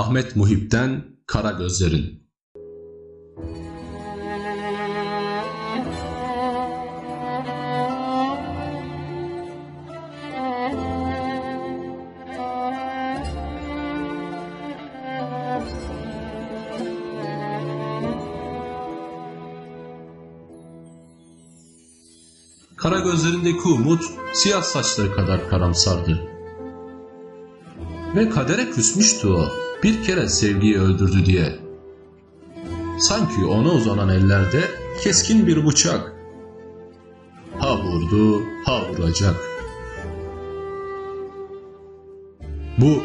Ahmet Muhip'ten Kara Gözlerin Kara gözlerindeki umut siyah saçları kadar karamsardı. Ve kadere küsmüştü o bir kere sevgiyi öldürdü diye. Sanki ona uzanan ellerde keskin bir bıçak. Ha vurdu, ha vuracak. Bu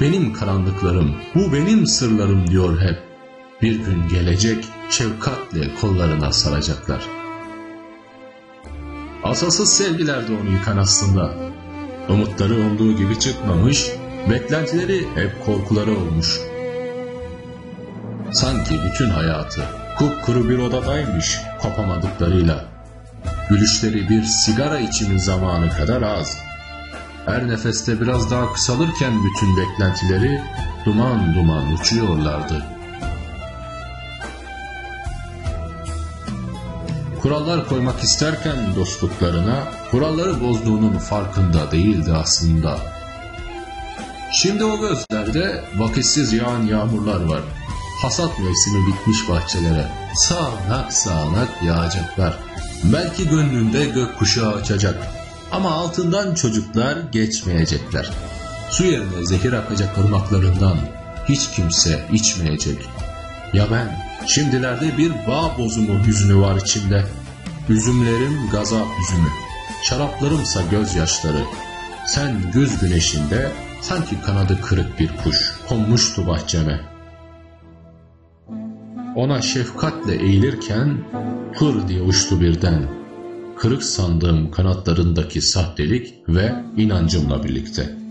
benim karanlıklarım, bu benim sırlarım diyor hep. Bir gün gelecek, şefkatle kollarına saracaklar. Asasız sevgilerdi onu yıkan aslında. Umutları olduğu gibi çıkmamış, beklentileri hep korkuları olmuş. Sanki bütün hayatı kupkuru bir odadaymış kopamadıklarıyla. Gülüşleri bir sigara içimi zamanı kadar az. Her nefeste biraz daha kısalırken bütün beklentileri duman duman uçuyorlardı. Kurallar koymak isterken dostluklarına, kuralları bozduğunun farkında değildi aslında. Şimdi o gözlerde vakitsiz yağan yağmurlar var. Hasat mevsimi bitmiş bahçelere. Sağanak sağanak yağacaklar. Belki gönlünde gökkuşağı açacak. Ama altından çocuklar geçmeyecekler. Su yerine zehir akacak ırmaklarından hiç kimse içmeyecek. Ya ben, şimdilerde bir bağ bozumu hüznü var içimde. Üzümlerim gazap üzümü, şaraplarımsa gözyaşları. Sen güz güneşinde sanki kanadı kırık bir kuş konmuştu bahçeme. Ona şefkatle eğilirken hır diye uçtu birden. Kırık sandığım kanatlarındaki sahtelik ve inancımla birlikte.''